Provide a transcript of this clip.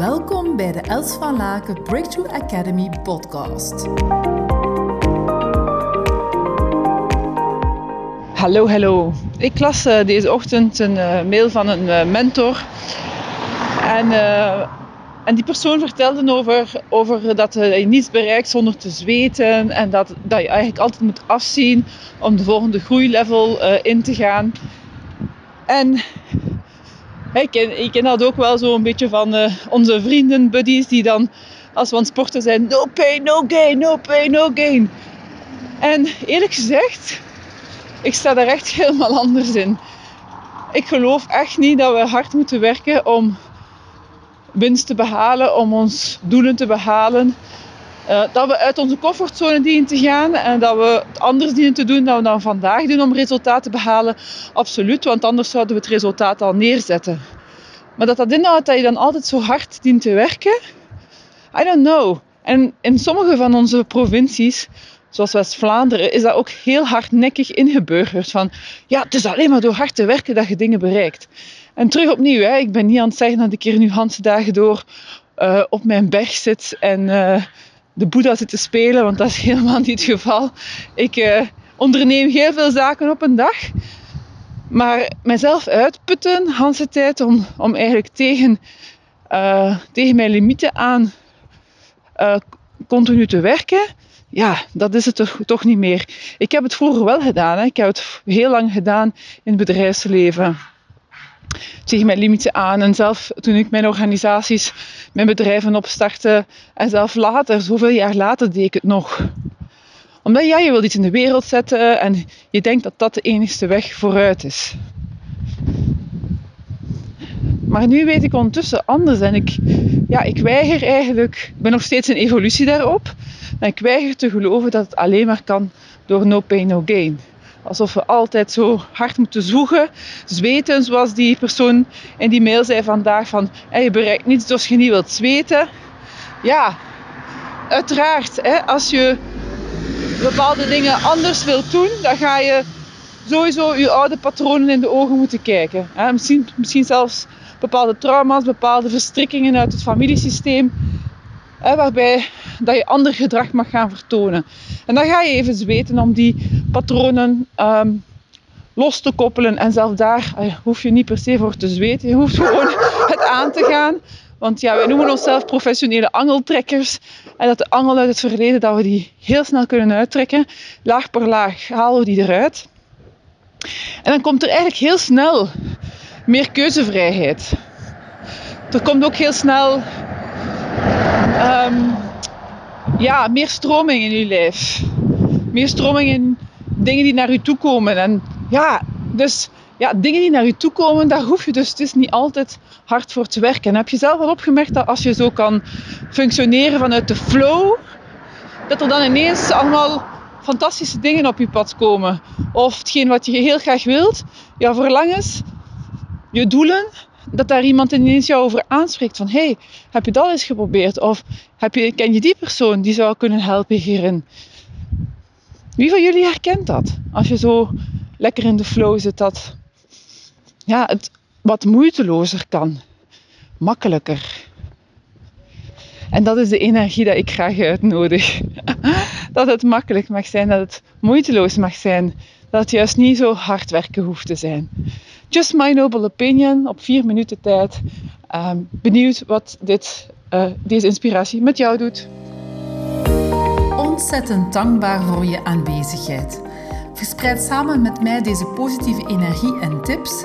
Welkom bij de Els van Laken Breakthrough Academy podcast. Hallo, hallo. Ik las uh, deze ochtend een uh, mail van een uh, mentor. En, en die persoon vertelde over, over dat je niets bereikt zonder te zweten. En dat, dat je eigenlijk altijd moet afzien om de volgende groeilevel in te gaan. En ik ken, ik ken dat ook wel zo een beetje van uh, onze vrienden, buddies, die dan als we aan sporten zijn, no pain, no gain, no pain, no gain. En eerlijk gezegd, ik sta daar echt helemaal anders in. Ik geloof echt niet dat we hard moeten werken om winst te behalen, om ons doelen te behalen. Uh, dat we uit onze comfortzone dienen te gaan en dat we het anders dienen te doen dan we dan vandaag doen om resultaten te behalen. Absoluut, want anders zouden we het resultaat al neerzetten. Maar dat dat inhoudt dat je dan altijd zo hard dient te werken, I don't know. En in sommige van onze provincies, zoals West-Vlaanderen, is dat ook heel hardnekkig ingeburgerd. Van ja, het is alleen maar door hard te werken dat je dingen bereikt. En terug opnieuw, hè, ik ben niet aan het zeggen dat ik hier nu Hans dagen door uh, op mijn berg zit en uh, de Boeddha zit te spelen, want dat is helemaal niet het geval. Ik uh, onderneem heel veel zaken op een dag. Maar mezelf uitputten, Hans tijd, om, om eigenlijk tegen, uh, tegen mijn limieten aan uh, continu te werken, ja, dat is het toch, toch niet meer. Ik heb het vroeger wel gedaan. Hè. Ik heb het heel lang gedaan in het bedrijfsleven. Tegen mijn limieten aan. En zelf toen ik mijn organisaties, mijn bedrijven opstartte. En zelf later, zoveel jaar later, deed ik het nog omdat ja, je wilt iets in de wereld zetten en je denkt dat dat de enige weg vooruit is. Maar nu weet ik ondertussen anders en ik, ja, ik weiger eigenlijk, ik ben nog steeds in evolutie daarop, maar ik weiger te geloven dat het alleen maar kan door no pain, no gain. Alsof we altijd zo hard moeten zoeken, zweten, zoals die persoon in die mail zei vandaag van je bereikt niets als je niet wilt zweten. Ja, uiteraard, hè, als je bepaalde dingen anders wilt doen, dan ga je sowieso je oude patronen in de ogen moeten kijken. Misschien, misschien zelfs bepaalde trauma's, bepaalde verstrikkingen uit het familiesysteem, waarbij dat je ander gedrag mag gaan vertonen. En dan ga je even zweten om die patronen um, los te koppelen. En zelf daar hoef je niet per se voor te zweten. Je hoeft gewoon het aan te gaan. Want ja, wij noemen onszelf professionele angeltrekkers. En dat de angel uit het verleden, dat we die heel snel kunnen uittrekken. Laag per laag halen we die eruit. En dan komt er eigenlijk heel snel meer keuzevrijheid. Er komt ook heel snel um, ja, meer stroming in je lijf. Meer stroming in dingen die naar je toe komen. En ja, dus ja, dingen die naar je toe komen, daar hoef je dus niet altijd hard voor te werken. En heb je zelf al opgemerkt dat als je zo kan functioneren vanuit de flow, dat er dan ineens allemaal fantastische dingen op je pad komen. Of hetgeen wat je heel graag wilt, jouw verlangens, je doelen, dat daar iemand ineens jou over aanspreekt van hey, heb je dat eens geprobeerd? Of heb je, ken je die persoon die zou kunnen helpen hierin? Wie van jullie herkent dat? Als je zo lekker in de flow zit, dat ja, het wat moeitelozer kan. Makkelijker. En dat is de energie dat ik graag uitnodig. dat het makkelijk mag zijn, dat het moeiteloos mag zijn. Dat het juist niet zo hard werken hoeft te zijn. Just my noble opinion op vier minuten tijd. Um, benieuwd wat dit, uh, deze inspiratie met jou doet. Ontzettend dankbaar voor je aanwezigheid. Verspreid samen met mij deze positieve energie en tips